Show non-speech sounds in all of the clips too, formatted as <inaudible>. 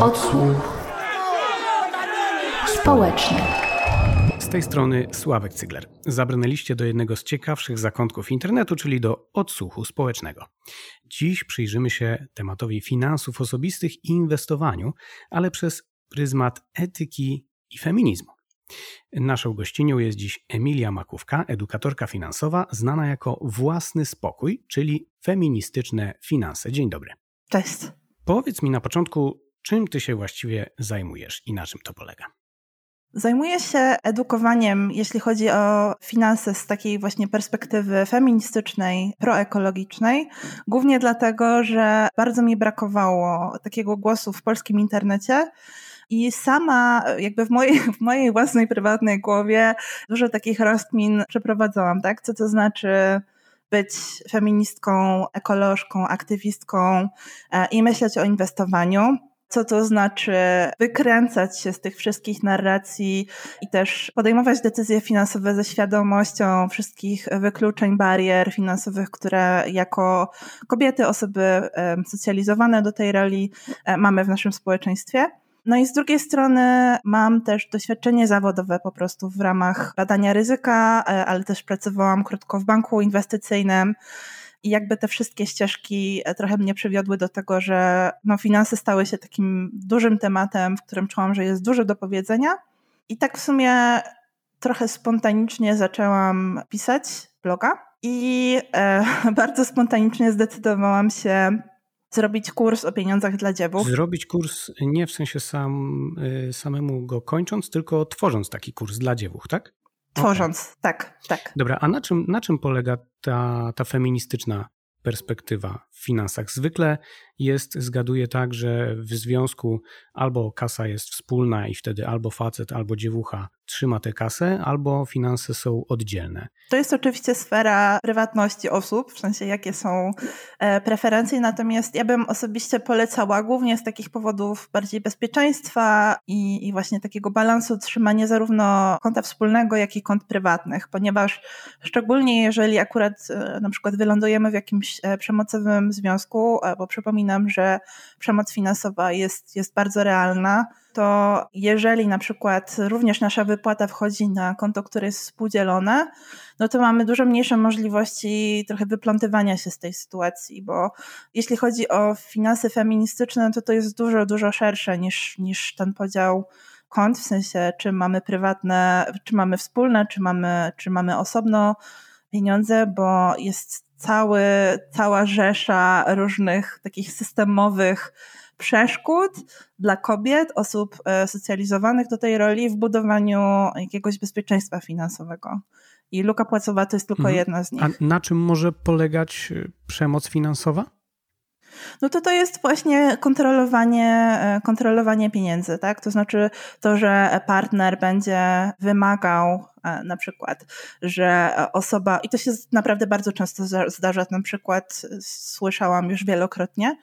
Odsłuch społeczny. Z tej strony Sławek Cygler. Zabrnęliście do jednego z ciekawszych zakątków internetu, czyli do odsłuchu społecznego. Dziś przyjrzymy się tematowi finansów osobistych i inwestowaniu, ale przez pryzmat etyki i feminizmu. Naszą gościnią jest dziś Emilia Makówka, edukatorka finansowa, znana jako Własny Spokój, czyli feministyczne finanse. Dzień dobry. Cześć. Powiedz mi na początku, czym ty się właściwie zajmujesz i na czym to polega? Zajmuję się edukowaniem, jeśli chodzi o finanse z takiej właśnie perspektywy feministycznej, proekologicznej, głównie dlatego, że bardzo mi brakowało takiego głosu w polskim internecie. I sama, jakby w mojej, w mojej własnej prywatnej głowie, dużo takich rozkmin przeprowadzałam, tak? Co to znaczy być feministką, ekolożką, aktywistką e, i myśleć o inwestowaniu co to znaczy wykręcać się z tych wszystkich narracji i też podejmować decyzje finansowe ze świadomością wszystkich wykluczeń, barier finansowych, które jako kobiety, osoby socjalizowane do tej roli e, mamy w naszym społeczeństwie. No i z drugiej strony mam też doświadczenie zawodowe po prostu w ramach badania ryzyka, e, ale też pracowałam krótko w banku inwestycyjnym. I jakby te wszystkie ścieżki e, trochę mnie przywiodły do tego, że no, finanse stały się takim dużym tematem, w którym czułam, że jest dużo do powiedzenia. I tak w sumie trochę spontanicznie zaczęłam pisać bloga i e, <laughs> bardzo spontanicznie zdecydowałam się zrobić kurs o pieniądzach dla dziewów. Zrobić kurs nie w sensie sam, y, samemu go kończąc, tylko tworząc taki kurs dla dziewów, tak? Tworząc, okay. tak, tak. Dobra, a na czym, na czym polega ta, ta feministyczna perspektywa finansach? Zwykle jest, zgaduję tak, że w związku albo kasa jest wspólna i wtedy albo facet, albo dziewucha trzyma tę kasę, albo finanse są oddzielne. To jest oczywiście sfera prywatności osób, w sensie jakie są e, preferencje, natomiast ja bym osobiście polecała głównie z takich powodów bardziej bezpieczeństwa i, i właśnie takiego balansu trzymanie zarówno konta wspólnego, jak i kont prywatnych, ponieważ szczególnie jeżeli akurat e, na przykład wylądujemy w jakimś e, związku, bo przypominam, nam, że przemoc finansowa jest, jest bardzo realna, to jeżeli na przykład również nasza wypłata wchodzi na konto, które jest współdzielone, no to mamy dużo mniejsze możliwości trochę wyplątywania się z tej sytuacji, bo jeśli chodzi o finanse feministyczne, to to jest dużo, dużo szersze niż, niż ten podział kont, w sensie czy mamy prywatne, czy mamy wspólne, czy mamy, czy mamy osobno pieniądze, bo jest cały, cała rzesza różnych takich systemowych przeszkód dla kobiet, osób e, socjalizowanych do tej roli w budowaniu jakiegoś bezpieczeństwa finansowego. I luka płacowa to jest tylko mhm. jedna z nich. A na czym może polegać e, przemoc finansowa? No to to jest właśnie kontrolowanie, e, kontrolowanie pieniędzy, tak? To znaczy to, że partner będzie wymagał na przykład, że osoba, i to się naprawdę bardzo często zdarza, na przykład słyszałam już wielokrotnie,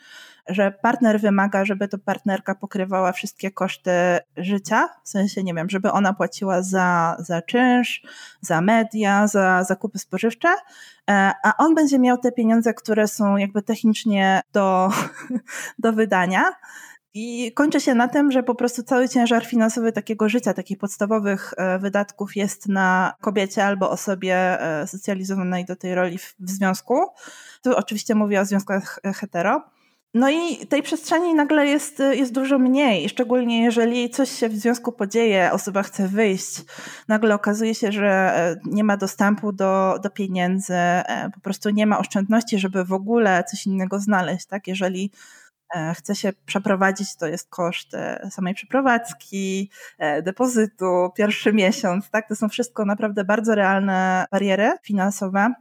że partner wymaga, żeby to partnerka pokrywała wszystkie koszty życia, w sensie, nie wiem, żeby ona płaciła za, za czynsz, za media, za zakupy spożywcze, e, a on będzie miał te pieniądze, które są jakby technicznie do, <laughs> do wydania. I kończy się na tym, że po prostu cały ciężar finansowy takiego życia, takich podstawowych e, wydatków jest na kobiecie albo osobie e, socjalizowanej do tej roli w, związku. Tu oczywiście mówię o związkach hetero. No i tej przestrzeni nagle jest, jest dużo mniej, szczególnie jeżeli coś się w związku podzieje, osoba chce wyjść, nagle okazuje się, że e, nie ma dostępu do, do pieniędzy, e, po prostu nie ma oszczędności, żeby w ogóle coś innego znaleźć, tak? Jeżeli e, chce się przeprowadzić, to jest koszt samej przeprowadzki, depozytu, pierwszy miesiąc, tak? To są wszystko naprawdę bardzo realne bariery finansowe.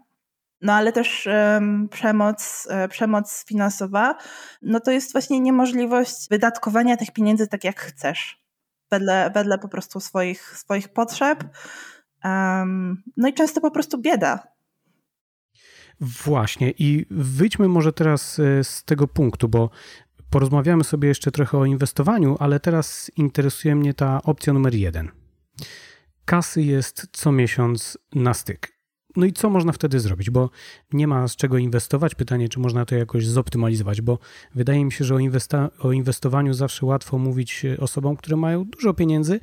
No ale też um, przemoc, e, przemoc finansowa, no to jest właśnie niemożliwość wydatkowania tych pieniędzy tak jak chcesz, wedle, wedle po prostu swoich, swoich potrzeb. Um, no i często po prostu bieda. Właśnie i wyjdźmy może teraz e, z tego punktu, bo porozmawiamy sobie jeszcze trochę o inwestowaniu, ale teraz interesuje mnie ta opcja numer jeden. Kasy jest co miesiąc na styk No i co można wtedy zrobić? Bo nie ma z czego inwestować. Pytanie, czy można to jakoś zoptymalizować, bo wydaje mi się, że o, inwesta- o inwestowaniu zawsze łatwo mówić osobom, które mają dużo pieniędzy,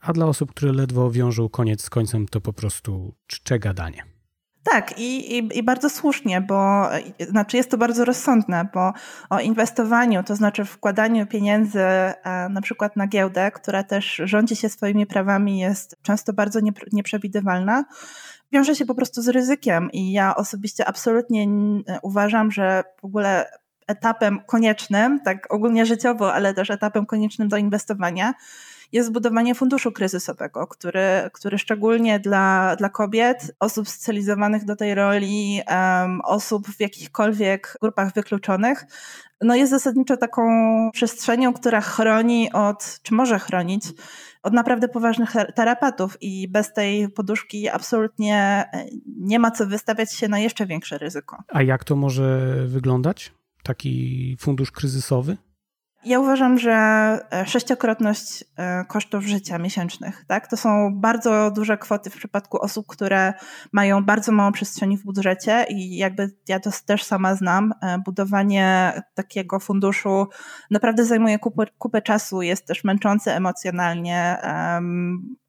a dla osób, które ledwo wiążą koniec z końcem, to po prostu czcze gadanie. Tak, i, i, i, bardzo słusznie, bo znaczy jest to bardzo rozsądne, bo o inwestowaniu, to znaczy wkładaniu pieniędzy e, na przykład na giełdę, która też rządzi się swoimi prawami, jest często bardzo nieprzewidywalna, wiąże się po prostu z ryzykiem. I ja osobiście absolutnie uważam, że w ogóle etapem koniecznym, tak ogólnie życiowo, ale też etapem koniecznym do inwestowania jest zbudowanie funduszu kryzysowego, który, który szczególnie dla, dla kobiet, osób specjalizowanych do tej roli, um, osób w jakichkolwiek grupach wykluczonych, no jest zasadniczo taką przestrzenią, która chroni od, czy może chronić, od naprawdę poważnych terapatów i bez tej poduszki absolutnie e, nie ma co wystawiać się na jeszcze większe ryzyko. A jak to może wyglądać? Taki fundusz kryzysowy? Ja uważam, że e, sześciokrotność e, kosztów życia miesięcznych, tak? To są bardzo duże kwoty w przypadku osób, które mają bardzo mało przestrzeni w budżecie i jakby ja to też sama znam. E, budowanie takiego funduszu naprawdę zajmuje kupę, kupę czasu, jest też męczące emocjonalnie.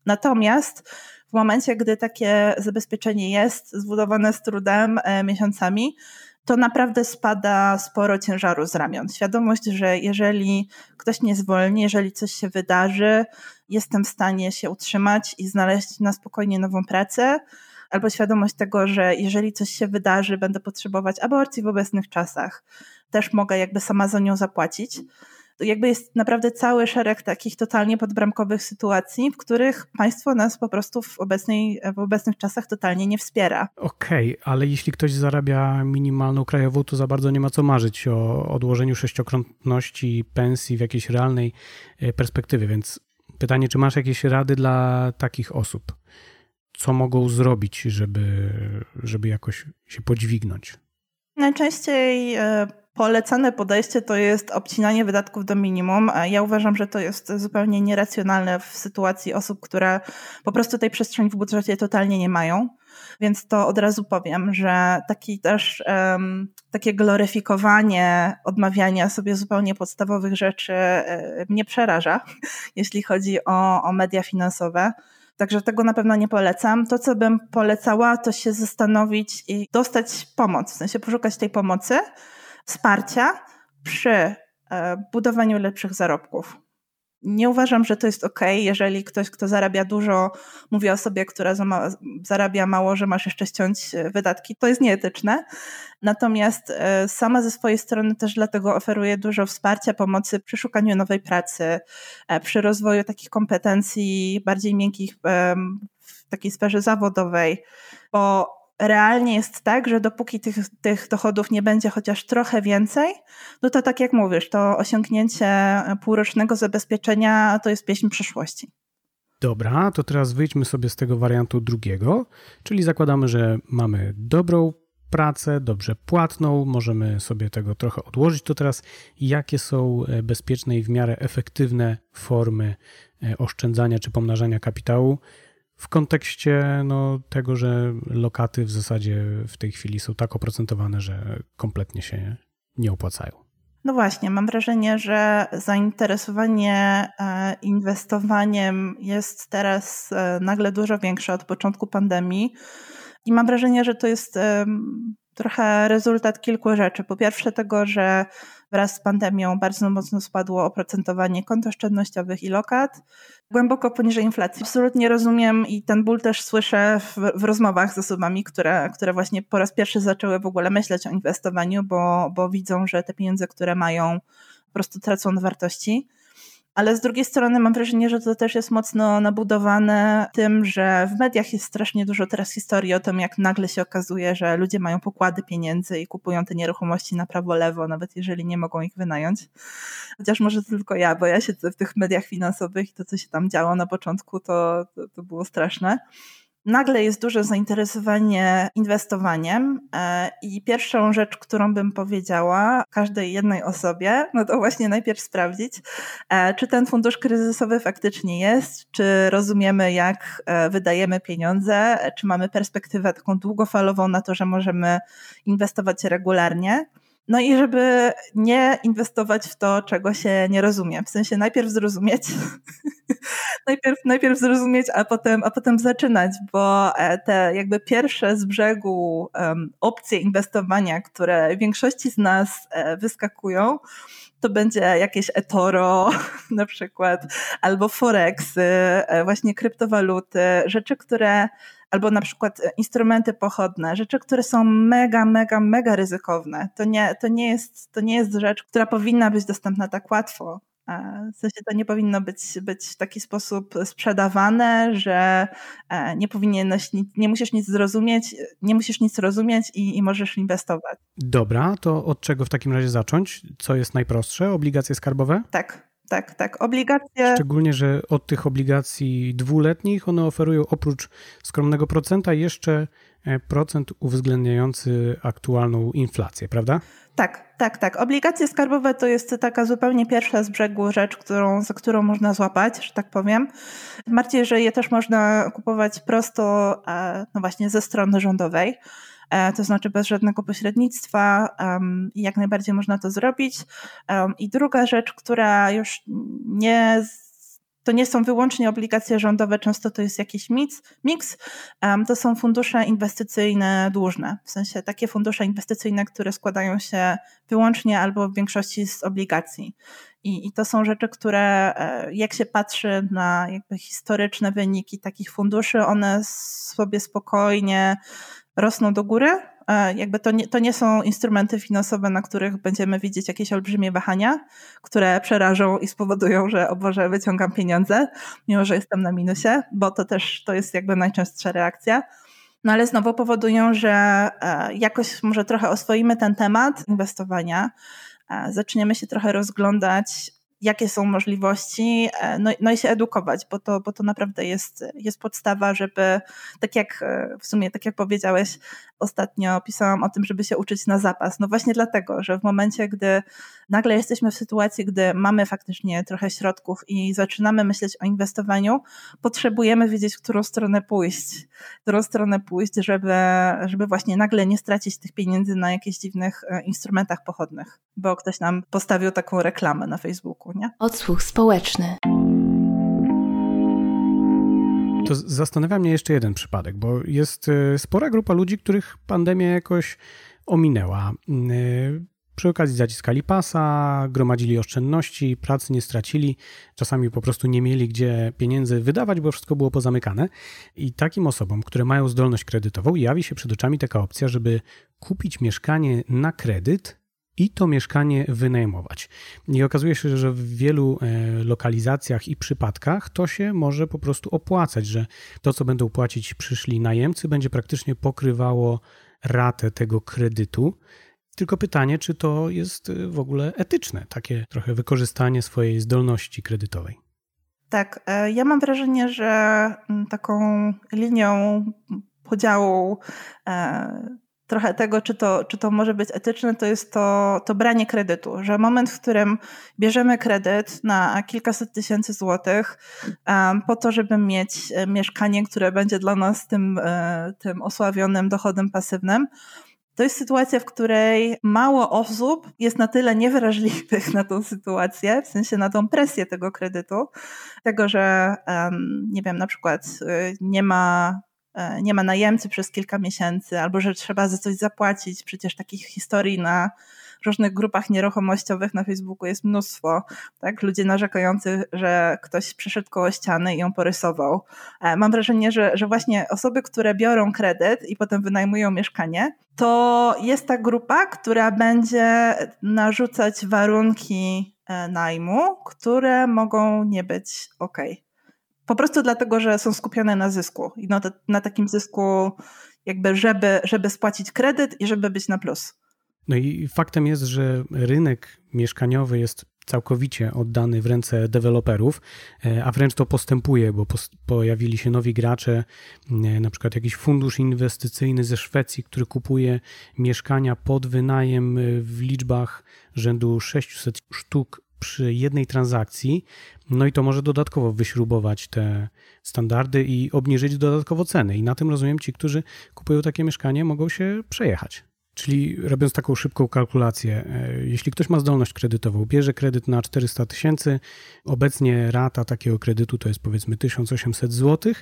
Natomiast w momencie, gdy takie zabezpieczenie jest zbudowane z trudem miesiącami, to naprawdę spada sporo ciężaru z ramion. Świadomość, że jeżeli ktoś nie zwolni, jeżeli coś się wydarzy, jestem w stanie się utrzymać i znaleźć na spokojnie nową pracę, albo świadomość tego, że jeżeli coś się wydarzy, będę potrzebować aborcji w obecnych czasach, też mogę jakby sama za nią zapłacić jakby jest naprawdę cały szereg takich totalnie podbramkowych sytuacji, w których państwo nas po prostu w, obecnej, w obecnych czasach totalnie nie wspiera. Okej, okay, ale jeśli ktoś zarabia minimalną krajową, to za bardzo nie ma co marzyć o odłożeniu sześciokrotności pensji w jakiejś realnej e, perspektywie, więc pytanie, czy masz jakieś rady dla takich osób? Co mogą zrobić, żeby, żeby jakoś się podźwignąć? Najczęściej e, Polecane podejście to jest obcinanie wydatków do minimum. Ja uważam, że to jest zupełnie nieracjonalne w sytuacji osób, które po prostu tej przestrzeni w budżecie totalnie nie mają. Więc to od razu powiem, że taki też um, takie gloryfikowanie odmawiania sobie zupełnie podstawowych rzeczy mnie przeraża, <laughs> jeśli chodzi o, o media finansowe. Także tego na pewno nie polecam. To, co bym polecała, to się zastanowić i dostać pomoc, w sensie poszukać tej pomocy wsparcia przy e, budowaniu lepszych zarobków. Nie uważam, że to jest ok, jeżeli ktoś, kto zarabia dużo, mówi osobie, która zarabia mało, że masz jeszcze ściąć e, wydatki. To jest nieetyczne. Natomiast e, sama ze swojej strony też dlatego oferuję dużo wsparcia, pomocy przy szukaniu nowej pracy, przy rozwoju takich kompetencji bardziej miękkich w takiej sferze zawodowej, bo realnie jest tak, że dopóki tych, tych dochodów nie będzie chociaż trochę więcej, no to tak jak mówisz, to osiągnięcie półrocznego zabezpieczenia to jest pieśń przyszłości. Dobra, to teraz wyjdźmy sobie z tego wariantu drugiego, czyli zakładamy, że mamy dobrą pracę, dobrze płatną, możemy sobie tego trochę odłożyć. To teraz jakie są e, bezpieczne i w miarę efektywne formy e, oszczędzania czy pomnażania kapitału, w kontekście no, tego, że lokaty w zasadzie w tej chwili są tak oprocentowane, że kompletnie się nie opłacają. No właśnie, mam wrażenie, że zainteresowanie e, inwestowaniem jest teraz e, nagle dużo większe od początku pandemii. I mam wrażenie, że to jest trochę rezultat kilku rzeczy. Po pierwsze, tego, że wraz z pandemią bardzo mocno spadło oprocentowanie kont oszczędnościowych i lokat, głęboko poniżej inflacji. Absolutnie rozumiem i ten ból też słyszę w, w, rozmowach z osobami, które, które właśnie po raz pierwszy zaczęły w ogóle myśleć o inwestowaniu, bo, bo widzą, że te pieniądze, które mają, po prostu tracą wartości ale z drugiej strony mam wrażenie, że to też jest mocno nabudowane tym, że w mediach jest strasznie dużo teraz historii o tym, jak nagle się okazuje, że ludzie mają pokłady pieniędzy i kupują te nieruchomości na prawo-lewo, nawet jeżeli nie mogą ich wynająć. Chociaż może tylko ja, bo ja siedzę w tych mediach finansowych i to, co się tam działo na początku, to, to, to było straszne. Nagle jest duże zainteresowanie inwestowaniem e, i pierwszą rzecz, którą bym powiedziała każdej jednej osobie, no to właśnie najpierw sprawdzić, e, czy ten fundusz kryzysowy faktycznie jest, czy rozumiemy, jak e, wydajemy pieniądze, czy mamy perspektywę taką długofalową na to, że możemy inwestować regularnie. No i żeby nie inwestować w to, czego się nie rozumie. W sensie najpierw zrozumieć, <laughs> najpierw, najpierw zrozumieć, a potem, a potem zaczynać, bo e, te jakby pierwsze z brzegu um, opcje inwestowania, które większości z nas e, wyskakują, to będzie jakieś eToro <laughs> na przykład, albo forexy, e, właśnie kryptowaluty, rzeczy, które albo na przykład instrumenty pochodne, rzeczy, które są mega, mega, mega ryzykowne. To nie, to nie, jest, to nie jest rzecz, która powinna być dostępna tak łatwo. W sensie to nie powinno być, być w taki sposób sprzedawane, że e, nie powinieneś, nie musisz nic zrozumieć, nie musisz nic rozumieć i, i możesz inwestować. Dobra, to od czego w takim razie zacząć? Co jest najprostsze? Obligacje skarbowe? Tak, tak, tak. Obligacje. Szczególnie, że od tych obligacji dwuletnich one oferują oprócz skromnego procenta jeszcze e, procent uwzględniający aktualną inflację, prawda? Tak, tak, tak. Obligacje skarbowe to jest taka zupełnie pierwsza z brzegu rzecz, którą, za którą można złapać, że tak powiem. Bardziej, że je też można kupować prosto, no właśnie ze strony rządowej. E, to znaczy bez żadnego pośrednictwa jak najbardziej można to zrobić. I druga rzecz, która już nie to nie są wyłącznie obligacje rządowe, często to jest jakiś mix, mix to są fundusze inwestycyjne dłużne, w sensie takie fundusze inwestycyjne, które składają się wyłącznie albo w większości z obligacji. I, I, to są rzeczy, które e, jak się patrzy na jakby historyczne wyniki takich funduszy, one sobie spokojnie rosną do góry. E, jakby to nie, to nie są instrumenty finansowe, na których będziemy widzieć jakieś olbrzymie wahania, które przerażą i spowodują, że o Boże, wyciągam pieniądze, mimo że jestem na minusie, bo to też to jest jakby najczęstsza reakcja. No ale znowu powodują, że e, jakoś może trochę oswoimy ten temat inwestowania, e, zaczniemy się trochę rozglądać jakie są możliwości, e, no, no, i się edukować, bo to, bo to naprawdę jest, jest podstawa, żeby, tak jak e, w sumie, tak jak powiedziałeś, ostatnio pisałam o tym, żeby się uczyć na zapas. No właśnie dlatego, że w momencie, gdy nagle jesteśmy w sytuacji, gdy mamy faktycznie trochę środków i zaczynamy myśleć o inwestowaniu, potrzebujemy wiedzieć, w którą stronę pójść, w którą stronę pójść, żeby, żeby właśnie nagle nie stracić tych pieniędzy na jakichś dziwnych e, instrumentach pochodnych, bo ktoś nam postawił taką reklamę na Facebooku nie? Odsłuch społeczny. To zastanawia mnie jeszcze jeden przypadek, bo jest e, spora grupa ludzi, których pandemia jakoś ominęła. E, przy okazji zaciskali pasa, gromadzili oszczędności, pracy nie stracili, czasami po prostu nie mieli gdzie pieniędzy wydawać, bo wszystko było pozamykane. I takim osobom, które mają zdolność kredytową, jawi się przed oczami taka opcja, żeby kupić mieszkanie na kredyt i to mieszkanie wynajmować. I okazuje się, że w wielu e, lokalizacjach i przypadkach to się może po prostu opłacać, że to, co będą płacić przyszli najemcy, będzie praktycznie pokrywało ratę tego kredytu. Tylko pytanie, czy to jest e, w ogóle etyczne, takie trochę wykorzystanie swojej zdolności kredytowej. Tak, e, ja mam wrażenie, że mm, taką linią podziału trochę tego, czy to, czy to może być etyczne, to jest to, to branie kredytu, że moment, w którym bierzemy kredyt na kilkaset tysięcy złotych um, po to, żeby mieć e, mieszkanie, które będzie dla nas tym, e, tym osławionym dochodem pasywnym, to jest sytuacja, w której mało osób jest na tyle niewrażliwych na tą sytuację, w sensie na tą presję tego kredytu, tego, że um, nie wiem, na przykład y, nie ma nie ma najemcy przez kilka miesięcy, albo że trzeba za coś zapłacić. Przecież takich historii na różnych grupach nieruchomościowych na Facebooku jest mnóstwo. Tak? Ludzie narzekający, że ktoś przeszedł koło ściany i ją porysował. E, mam wrażenie, że, że właśnie osoby, które biorą kredyt i potem wynajmują mieszkanie, to jest ta grupa, która będzie narzucać warunki e, najmu, które mogą nie być ok. Po prostu dlatego, że są skupione na zysku i na, na takim zysku, jakby, żeby, żeby spłacić kredyt i żeby być na plus. No i faktem jest, że rynek mieszkaniowy jest całkowicie oddany w ręce deweloperów, a wręcz to postępuje, bo pojawili się nowi gracze, na przykład jakiś fundusz inwestycyjny ze Szwecji, który kupuje mieszkania pod wynajem w liczbach rzędu 600 sztuk przy jednej transakcji, no i to może dodatkowo wyśrubować te standardy i obniżyć dodatkowo ceny. I na tym rozumiem, ci, którzy kupują takie mieszkanie, mogą się przejechać. Czyli robiąc taką szybką kalkulację, e, jeśli ktoś ma zdolność kredytową, bierze kredyt na 400 tysięcy, obecnie rata takiego kredytu to jest powiedzmy 1800 zł,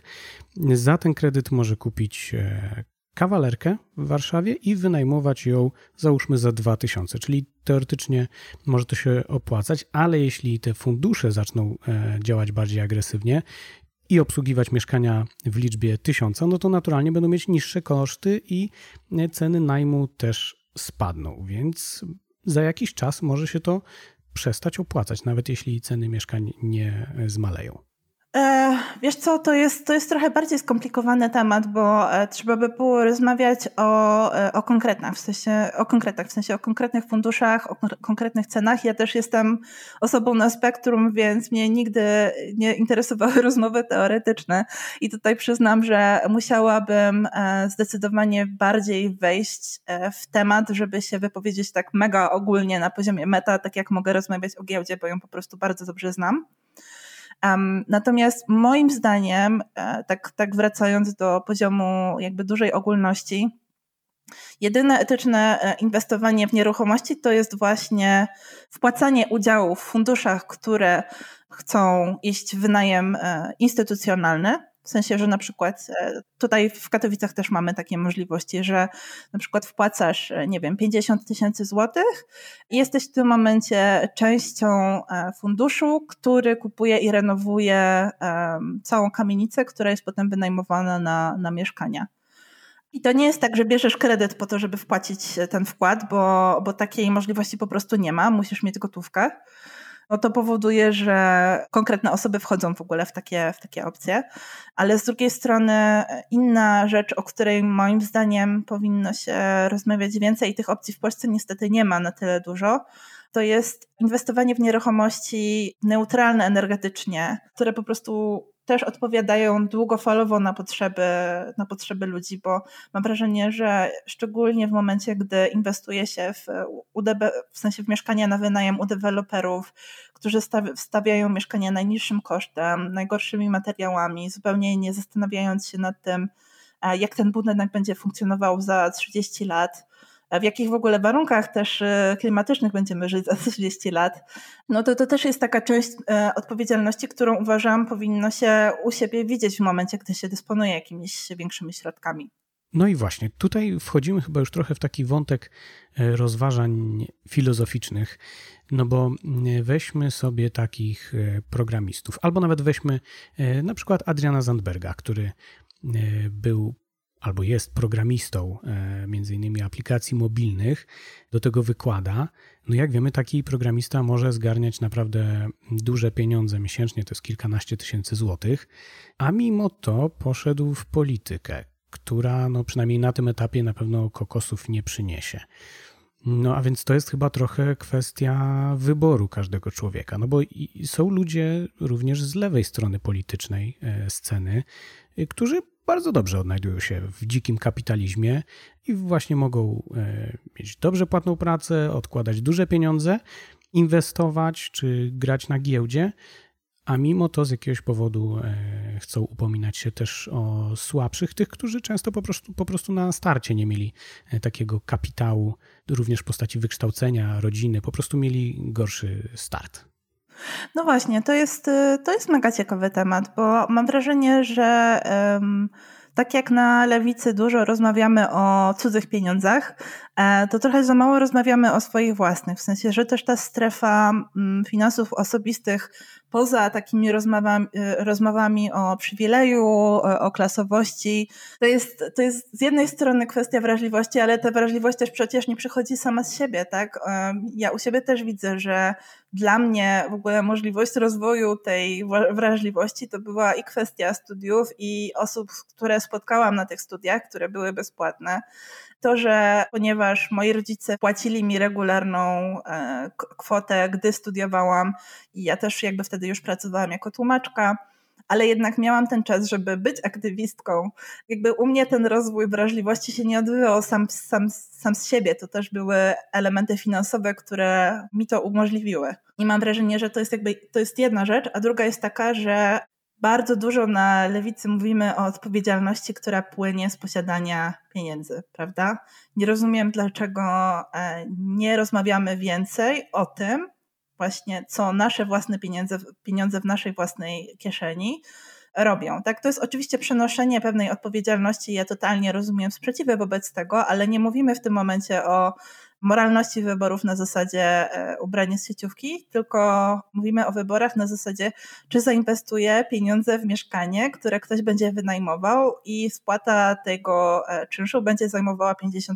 za ten kredyt może kupić e, kawalerkę w Warszawie i wynajmować ją załóżmy za 2000, czyli teoretycznie może to się opłacać, ale jeśli te fundusze zaczną e, działać bardziej agresywnie i obsługiwać mieszkania w liczbie 1000, no to naturalnie będą mieć niższe koszty i e, ceny najmu też spadną, więc za jakiś czas może się to przestać opłacać, nawet jeśli ceny mieszkań nie zmaleją. E, wiesz co, to jest, to jest trochę bardziej skomplikowany temat, bo e, trzeba by było rozmawiać o, e, o konkretach, w sensie o konkretach, w sensie o konkretnych funduszach, o konkretnych cenach. Ja też jestem osobą na spektrum, więc mnie nigdy nie interesowały <laughs> rozmowy teoretyczne i tutaj przyznam, że musiałabym zdecydowanie bardziej wejść w temat, żeby się wypowiedzieć tak mega ogólnie na poziomie meta, tak jak mogę rozmawiać o giełdzie, bo ją po prostu bardzo dobrze znam. Natomiast moim zdaniem, e, tak, tak wracając do poziomu jakby dużej ogólności, jedyne etyczne e, inwestowanie w nieruchomości to jest właśnie wpłacanie udziałów w funduszach, które chcą iść w wynajem e, instytucjonalny w sensie, że na przykład e, tutaj w Katowicach też mamy takie możliwości, że na przykład wpłacasz, e, nie wiem, 50 tysięcy złotych i jesteś w tym momencie częścią e, funduszu, który kupuje i renowuje całą kamienicę, która jest potem wynajmowana na, na mieszkania. I to nie jest tak, że bierzesz kredyt po to, żeby wpłacić ten wkład, bo, bo takiej możliwości po prostu nie ma, musisz mieć gotówkę no to powoduje, że konkretne osoby wchodzą w ogóle w takie, w takie opcje. Ale z drugiej strony inna rzecz, o której moim zdaniem powinno się rozmawiać więcej i tych opcji w Polsce niestety nie ma na tyle dużo, to jest inwestowanie w nieruchomości neutralne energetycznie, które po prostu też odpowiadają długofalowo na potrzeby, na potrzeby ludzi, bo mam wrażenie, że szczególnie w momencie, gdy inwestuje się w, w sensie w mieszkania na wynajem u deweloperów, którzy stawiają mieszkania najniższym kosztem, najgorszymi materiałami, zupełnie nie zastanawiając się nad tym, jak ten budynek będzie funkcjonował za 30 lat, w jakich w ogóle warunkach też e, klimatycznych będziemy żyć za 30 lat, no to to też jest taka część e, odpowiedzialności, którą uważam powinno się u siebie widzieć w momencie, gdy się dysponuje jakimiś większymi środkami. No i właśnie, tutaj wchodzimy chyba już trochę w taki wątek e, rozważań filozoficznych, no bo weźmy sobie takich programistów, albo nawet weźmy na przykład Adriana Zandberga, który był albo jest programistą e, między innymi aplikacji mobilnych, do tego wykłada. No jak wiemy, taki programista może zgarniać naprawdę duże pieniądze miesięcznie, to jest kilkanaście tysięcy złotych, a mimo to poszedł w politykę, która no przynajmniej na tym etapie na pewno kokosów nie przyniesie. No a więc to jest chyba trochę kwestia wyboru każdego człowieka, no bo są ludzie również z lewej strony politycznej e, sceny, e, którzy bardzo dobrze odnajdują się w dzikim kapitalizmie i właśnie mogą e, mieć dobrze płatną pracę, odkładać duże pieniądze, inwestować czy grać na giełdzie, a mimo to z jakiegoś powodu e, chcą upominać się też o słabszych, tych, którzy często po prostu, po prostu na starcie nie mieli e, takiego kapitału, również w postaci wykształcenia, rodziny, po prostu mieli gorszy start. No właśnie, to jest, y, to jest mega ciekawy temat, bo mam wrażenie, że um, tak jak na lewicy dużo rozmawiamy o cudzych pieniądzach, e, to trochę za mało rozmawiamy o swoich własnych. W sensie, że też ta strefa mm, finansów osobistych poza takimi rozmowami, y, rozmowami o przywileju, o klasowości, to jest, to jest z jednej strony kwestia wrażliwości, ale ta wrażliwość też przecież nie przychodzi sama z siebie, tak? Ja u siebie też widzę, że dla mnie w ogóle możliwość rozwoju tej wrażliwości to była i kwestia studiów, i osób, które spotkałam na tych studiach, które były bezpłatne. To, że ponieważ moi rodzice płacili mi regularną e, kwotę, gdy studiowałam i ja też jakby wtedy już pracowałam jako tłumaczka, ale jednak miałam ten czas, żeby być aktywistką. Jakby u mnie ten rozwój wrażliwości się nie odbywał sam, sam, sam z siebie. To też były elementy finansowe, które mi to umożliwiły. I mam wrażenie, że to jest jakby, to jest jedna rzecz, a druga jest taka, że bardzo dużo na lewicy mówimy o odpowiedzialności, która płynie z posiadania pieniędzy, prawda? Nie rozumiem, dlaczego e, nie rozmawiamy więcej o tym, właśnie co nasze własne pieniądze, pieniądze w naszej własnej kieszeni robią. Tak, to jest oczywiście przenoszenie pewnej odpowiedzialności. Ja totalnie rozumiem sprzeciwy wobec tego, ale nie mówimy w tym momencie o moralności wyborów na zasadzie e, ubrania z sieciówki, tylko mówimy o wyborach na zasadzie, czy zainwestuję pieniądze w mieszkanie, które ktoś będzie wynajmował i spłata tego e, czynszu będzie zajmowała 50%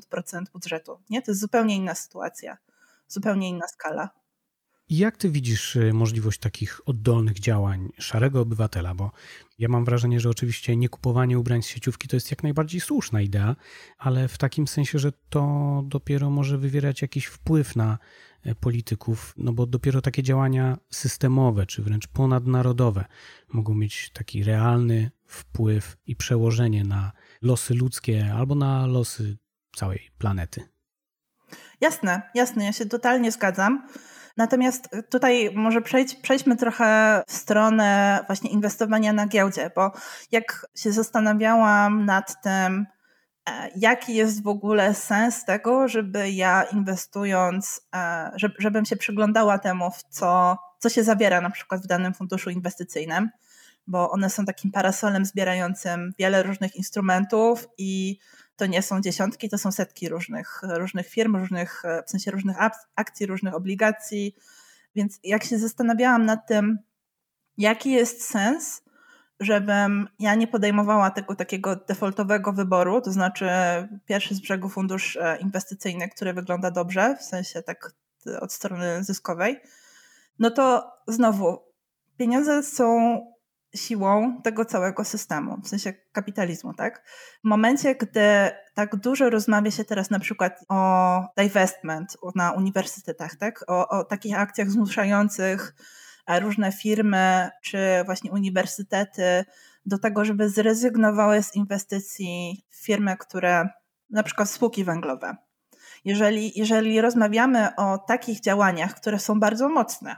budżetu. Nie? To jest zupełnie inna sytuacja, zupełnie inna skala. Jak ty widzisz y, możliwość takich oddolnych działań szarego obywatela? Bo ja mam wrażenie, że oczywiście nie kupowanie ubrań z sieciówki to jest jak najbardziej słuszna idea, ale w takim sensie, że to dopiero może wywierać jakiś wpływ na e, polityków, no bo dopiero takie działania systemowe czy wręcz ponadnarodowe mogą mieć taki realny wpływ i przełożenie na losy ludzkie albo na losy całej planety. Jasne, jasne, ja się totalnie zgadzam. Natomiast tutaj może przejdź, przejdźmy trochę w stronę właśnie inwestowania na giełdzie, bo jak się zastanawiałam nad tym, e, jaki jest w ogóle sens tego, żeby ja inwestując, e, żebym się przyglądała temu, w co, co się zawiera na przykład w danym funduszu inwestycyjnym, bo one są takim parasolem zbierającym wiele różnych instrumentów i to nie są dziesiątki, to są setki różnych, różnych firm, różnych, w sensie różnych akcji, różnych obligacji. Więc jak się zastanawiałam nad tym, jaki jest sens, żebym ja nie podejmowała tego takiego defaultowego wyboru, to znaczy pierwszy z brzegu fundusz e, inwestycyjny, który wygląda dobrze, w sensie tak od strony zyskowej, no to znowu pieniądze są siłą tego całego systemu, w sensie kapitalizmu, tak? W momencie, gdy tak dużo rozmawia się teraz na przykład o divestment na uniwersytetach, tak? O, o takich akcjach zmuszających e, różne firmy czy właśnie uniwersytety do tego, żeby zrezygnowały z inwestycji w firmy, które na przykład spółki węglowe. Jeżeli, jeżeli rozmawiamy o takich działaniach, które są bardzo mocne,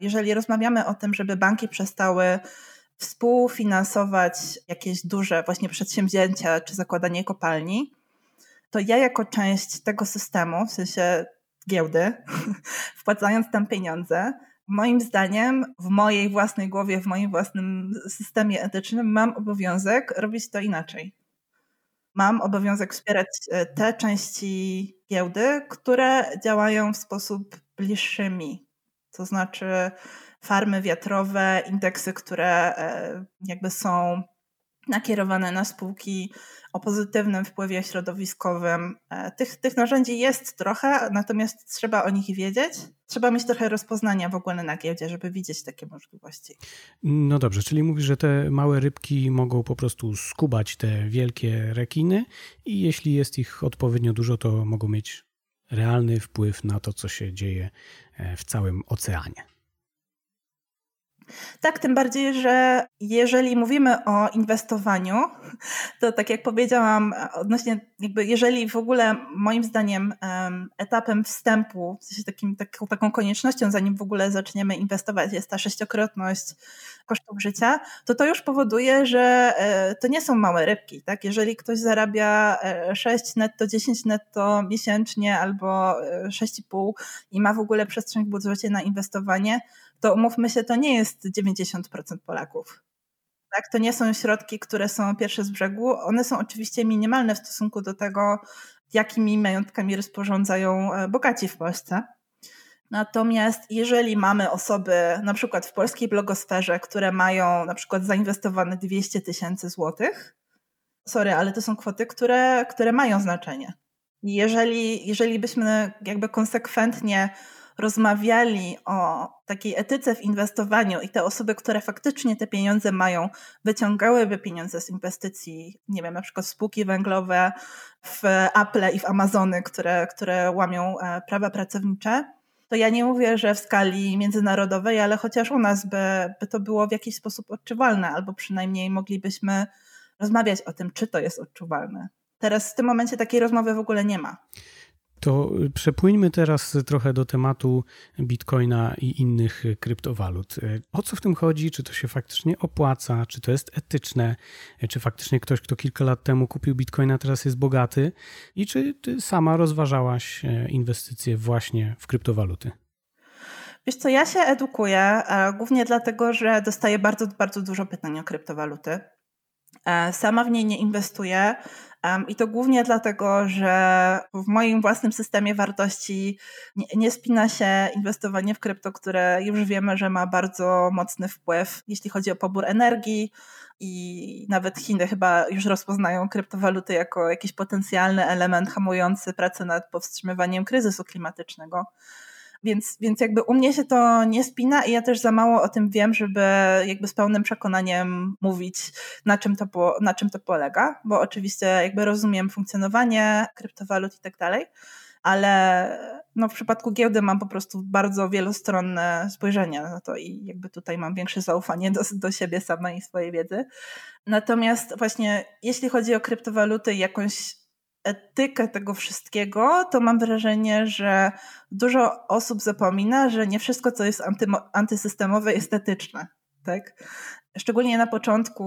jeżeli rozmawiamy o tym, żeby banki przestały współfinansować jakieś duże właśnie przedsięwzięcia czy zakładanie kopalni, to ja jako część tego systemu, w sensie giełdy, <laughs> wpłacając tam pieniądze, moim zdaniem, w mojej własnej głowie, w moim własnym systemie etycznym, mam obowiązek robić to inaczej. Mam obowiązek wspierać e, te części giełdy, które działają w sposób bliższy mi. To znaczy, farmy wiatrowe, indeksy, które e, jakby są nakierowane na spółki o pozytywnym wpływie środowiskowym. E, tych, tych narzędzi jest trochę, natomiast trzeba o nich wiedzieć. Trzeba mieć trochę rozpoznania w ogóle na giełdzie, żeby widzieć takie możliwości. No dobrze, czyli mówisz, że te małe rybki mogą po prostu skubać te wielkie rekiny i jeśli jest ich odpowiednio dużo, to mogą mieć realny wpływ na to, co się dzieje e, w całym oceanie. Tak, tym bardziej, że jeżeli mówimy o inwestowaniu, to tak jak powiedziałam, odnośnie jakby jeżeli w ogóle moim zdaniem etapem wstępu, w sensie takim, taką, taką koniecznością, zanim w ogóle zaczniemy inwestować, jest ta sześciokrotność kosztów życia, to to już powoduje, że e, to nie są małe rybki. Tak? Jeżeli ktoś zarabia 6 e, netto, 10 netto miesięcznie albo 6,5 e, i ma w ogóle przestrzeń w budżecie na inwestowanie, to umówmy się, to nie jest 90% Polaków. Tak, to nie są środki, które są pierwsze z brzegu. One są oczywiście minimalne w stosunku do tego, jakimi majątkami rozporządzają e, bogaci w Polsce. Natomiast jeżeli mamy osoby, na przykład w polskiej blogosferze, które mają na przykład zainwestowane 200 tysięcy złotych, sorry, ale to są kwoty, które, które mają znaczenie. Jeżeli, jeżeli byśmy jakby konsekwentnie rozmawiali o takiej etyce w inwestowaniu i te osoby, które faktycznie te pieniądze mają, wyciągałyby pieniądze z inwestycji, nie wiem, na przykład w spółki węglowe, w Apple i w Amazony, które, które łamią e, prawa pracownicze, to ja nie mówię, że w skali międzynarodowej, ale chociaż u nas by, by to było w jakiś sposób odczuwalne, albo przynajmniej moglibyśmy rozmawiać o tym, czy to jest odczuwalne. Teraz w tym momencie takiej rozmowy w ogóle nie ma. To przepłyńmy teraz trochę do tematu bitcoina i innych kryptowalut. O co w tym chodzi? Czy to się faktycznie opłaca? Czy to jest etyczne? Czy faktycznie ktoś, kto kilka lat temu kupił bitcoina, teraz jest bogaty? I czy ty sama rozważałaś e, inwestycje właśnie w kryptowaluty? Wiesz co, ja się edukuję, głównie dlatego, że dostaję bardzo, bardzo dużo pytań o kryptowaluty. E, sama w niej nie inwestuję, i to głównie dlatego, że w moim własnym systemie wartości nie, nie, spina się inwestowanie w krypto, które już wiemy, że ma bardzo mocny wpływ, jeśli chodzi o pobór energii. I nawet Chiny chyba już rozpoznają kryptowaluty jako jakiś potencjalny element hamujący pracę nad powstrzymywaniem kryzysu klimatycznego. Więc, więc jakby u mnie się to nie spina i ja też za mało o tym wiem, żeby jakby z pełnym przekonaniem mówić, na czym to, po, na czym to polega, bo oczywiście jakby rozumiem funkcjonowanie kryptowalut i tak dalej, ale no w przypadku giełdy mam po prostu bardzo wielostronne spojrzenie na to i jakby tutaj mam większe zaufanie do, do siebie samej i swojej wiedzy. Natomiast właśnie jeśli chodzi o kryptowaluty i jakąś etykę tego wszystkiego, to mam wrażenie, że dużo osób zapomina, że nie wszystko, co jest anty, antysystemowe, jest etyczne. Tak? Szczególnie na początku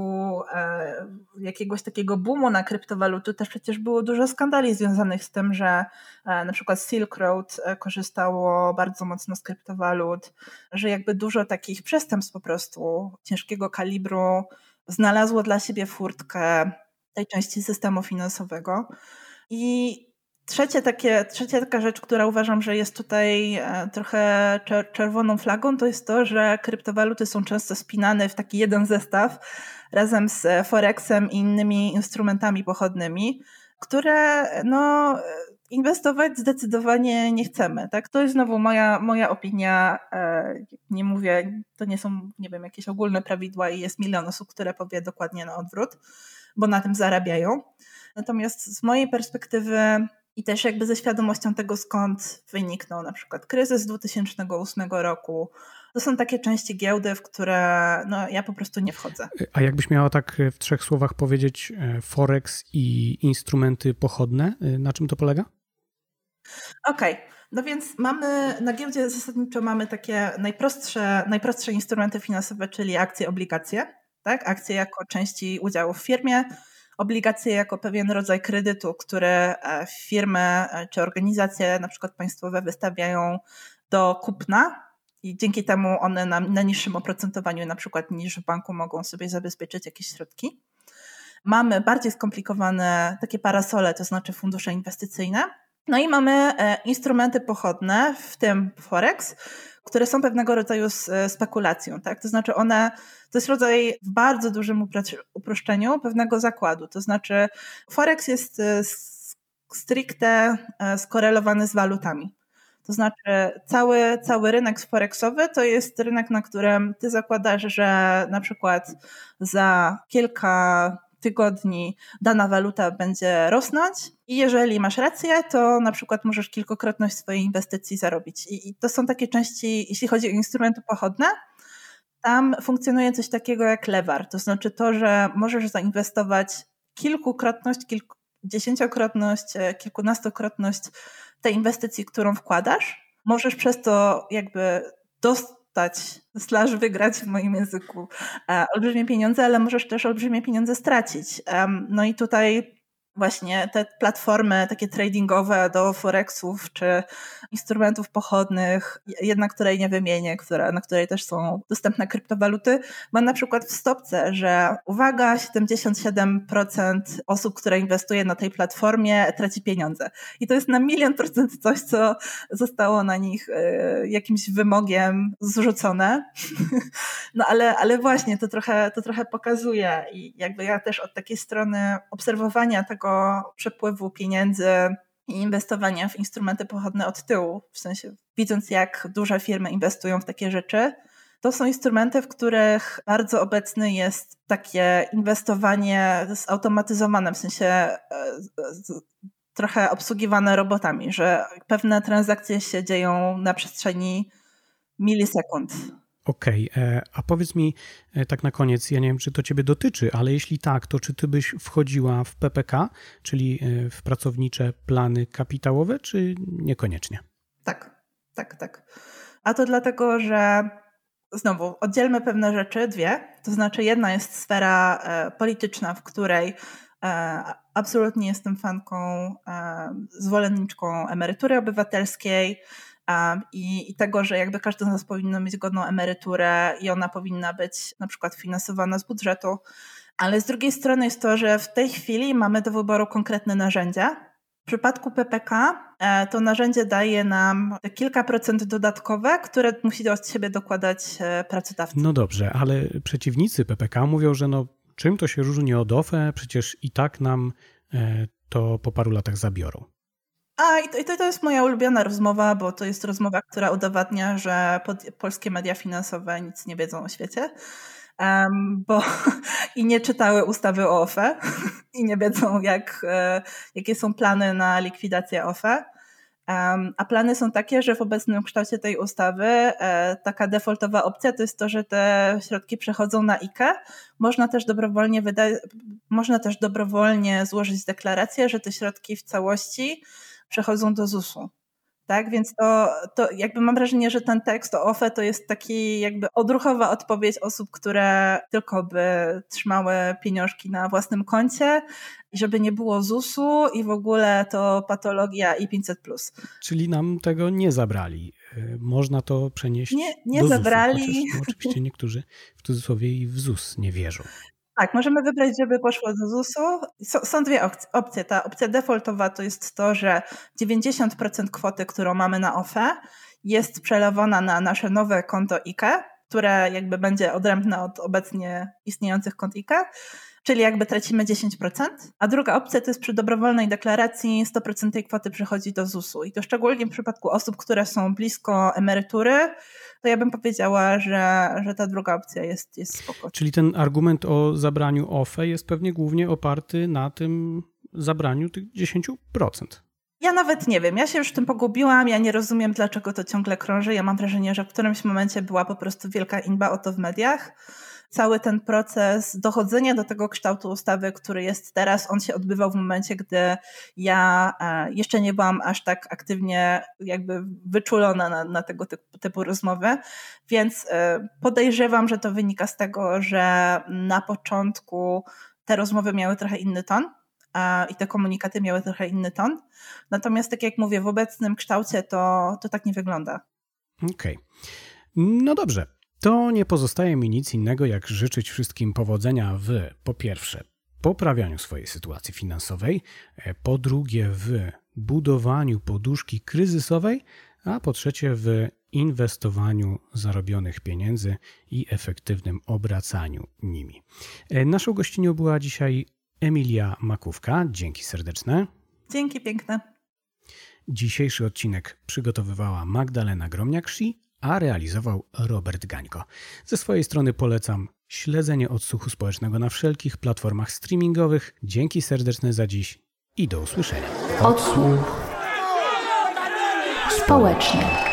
e, jakiegoś takiego boomu na kryptowaluty też przecież było dużo skandali związanych z tym, że e, na przykład Silk Road e, korzystało bardzo mocno z kryptowalut, że jakby dużo takich przestępstw po prostu ciężkiego kalibru znalazło dla siebie furtkę tej części systemu finansowego. I Trzecie takie, trzecia taka rzecz, która uważam, że jest tutaj e, trochę czerwoną flagą, to jest to, że kryptowaluty są często spinane w taki jeden zestaw razem z Forexem i innymi instrumentami pochodnymi, które no, inwestować zdecydowanie nie chcemy. Tak? To jest znowu moja, moja opinia. E, nie mówię, to nie są nie wiem, jakieś ogólne prawidła i jest milion osób, które powie dokładnie na odwrót, bo na tym zarabiają. Natomiast z mojej perspektywy i też jakby ze świadomością tego, skąd wyniknął na przykład kryzys 2008 roku, to są takie części giełdy, w które no, ja po prostu nie wchodzę. A jakbyś miała tak w trzech słowach powiedzieć e, Forex i instrumenty pochodne, e, na czym to polega? Okej. Okay. No więc mamy, na giełdzie zasadniczo mamy takie najprostsze, najprostsze instrumenty finansowe, czyli akcje, obligacje. Tak? Akcje jako części udziału w firmie, obligacje jako pewien rodzaj kredytu, które e, firmy e, czy organizacje, na przykład państwowe, wystawiają do kupna i dzięki temu one na, na niższym oprocentowaniu, na przykład niż w banku, mogą sobie zabezpieczyć jakieś środki. Mamy bardziej skomplikowane takie parasole, to znaczy fundusze inwestycyjne. No i mamy e, instrumenty pochodne, w tym Forex, które są pewnego rodzaju spekulacją. Tak? To znaczy one, to jest rodzaj w bardzo dużym uproszczeniu pewnego zakładu. To znaczy Forex jest e, stricte e, skorelowany z walutami. To znaczy cały, cały rynek forexowy to jest rynek, na którym ty zakładasz, że na przykład za kilka tygodni dana waluta będzie rosnąć i jeżeli masz rację, to na przykład możesz kilkokrotność swojej inwestycji zarobić. I, to są takie części, jeśli chodzi o instrumenty pochodne, tam funkcjonuje coś takiego jak lewar, to znaczy to, że możesz zainwestować kilkukrotność, kilku, dziesięciokrotność, e, kilkunastokrotność tej inwestycji, którą wkładasz. Możesz przez to jakby dostać dostać, slash wygrać w moim języku e, olbrzymie pieniądze, ale możesz też olbrzymie pieniądze stracić. No i tutaj właśnie te platformy takie tradingowe do forexów czy instrumentów pochodnych, jedna której nie wymienię, która, na której też są dostępne kryptowaluty, ma na przykład w stopce, że uwaga, 77% osób, które inwestuje na tej platformie traci pieniądze. I to jest na milion procent coś, co zostało na nich y, jakimś wymogiem zrzucone. <laughs> No ale, ale właśnie to trochę, to trochę pokazuje i jakby ja też od takiej strony obserwowania tego przepływu pieniędzy i inwestowania w instrumenty pochodne od tyłu, w sensie widząc jak duże firmy inwestują w takie rzeczy, to są instrumenty, w których bardzo obecny jest takie inwestowanie zautomatyzowane, w sensie e, trochę obsługiwane robotami, że pewne transakcje się dzieją na przestrzeni milisekund. Okej, okay. E, a powiedz mi e, tak na koniec, ja nie wiem, czy to Ciebie dotyczy, ale jeśli tak, to czy Ty byś wchodziła w PPK, czyli w pracownicze plany kapitałowe, czy niekoniecznie? Tak, tak, tak. A to dlatego, że znowu oddzielmy pewne rzeczy, dwie. To znaczy, jedna jest sfera e, polityczna, w której e, absolutnie jestem fanką, e, zwolenniczką emerytury obywatelskiej. I, I, tego, że jakby każdy z nas powinno mieć godną emeryturę i ona powinna być na przykład finansowana z budżetu. Ale z drugiej strony jest to, że w tej chwili mamy do wyboru konkretne narzędzia, w przypadku PPK e, to narzędzie daje nam kilka procent dodatkowe, które musi od siebie dokładać e, pracodawca. No dobrze, ale przeciwnicy PPK mówią, że no czym to się różni od OFE, przecież i tak nam e, to po paru latach zabiorą. A i to, to jest moja ulubiona rozmowa, bo to jest rozmowa, która udowadnia, że polskie media finansowe nic nie wiedzą o świecie um, bo <laughs> i nie czytały ustawy o OFE <laughs> i nie wiedzą, jak, e, jakie są plany na likwidację OFE. Um, a plany są takie, że w obecnym kształcie tej ustawy e, taka defaultowa opcja to jest to, że te środki przechodzą na IKE. Można też dobrowolnie wyda- można też dobrowolnie złożyć deklarację, że te środki w całości przechodzą do ZUS-u. Tak, więc to, to jakby mam wrażenie, że ten tekst o OFE to jest taki jakby odruchowa odpowiedź osób, które tylko by trzymały pieniążki na własnym koncie, żeby nie było ZUS-u i w ogóle to patologia i 500. Czyli nam tego nie zabrali. Y, można to przenieść. Nie, nie do zabrali. ZUS-u, oczywiście niektórzy w cudzysłowie i w ZUS nie wierzą. Tak, możemy wybrać, żeby poszło do ZUS-u. Są dwie opcje. Ta opcja defaultowa to jest to, że 90% kwoty, którą mamy na OFE, jest przelewana na nasze nowe konto IKE, które jakby będzie odrębne od obecnie istniejących kont IKE, czyli jakby tracimy 10%. A druga opcja to jest przy dobrowolnej deklaracji 100% tej kwoty przychodzi do ZUS-u. I to szczególnie w przypadku osób, które są blisko emerytury, to ja bym powiedziała, że, że ta druga opcja jest, jest spoko. Czyli ten argument o zabraniu OFE jest pewnie głównie oparty na tym zabraniu tych 10%. Ja nawet nie wiem, ja się już w tym pogubiłam, ja nie rozumiem, dlaczego to ciągle krąży. Ja mam wrażenie, że w którymś momencie była po prostu wielka inba o to w mediach cały ten proces dochodzenia do tego kształtu ustawy, który jest teraz, on się odbywał w momencie, gdy ja e, jeszcze nie byłam aż tak aktywnie jakby wyczulona na, na tego typu, rozmowy, więc e, podejrzewam, że to wynika z tego, że na początku te rozmowy miały trochę inny ton i te komunikaty miały trochę inny ton. Natomiast tak jak mówię, w obecnym kształcie to, to tak nie wygląda. Okej. Okay. No dobrze to nie pozostaje mi nic innego, jak życzyć wszystkim powodzenia w, po pierwsze, poprawianiu swojej sytuacji finansowej, e, po drugie, w budowaniu poduszki kryzysowej, a po trzecie, w inwestowaniu zarobionych pieniędzy i efektywnym obracaniu nimi. E, naszą gościnią była dzisiaj Emilia Makówka. Dzięki serdeczne. Dzięki piękne. Dzisiejszy odcinek przygotowywała Magdalena Gromniak-Szi, a realizował Robert Gańko. Ze swojej strony polecam śledzenie odsłuchu społecznego na wszelkich platformach streamingowych. Dzięki serdeczne za dziś i do usłyszenia. Odsłuch społeczny.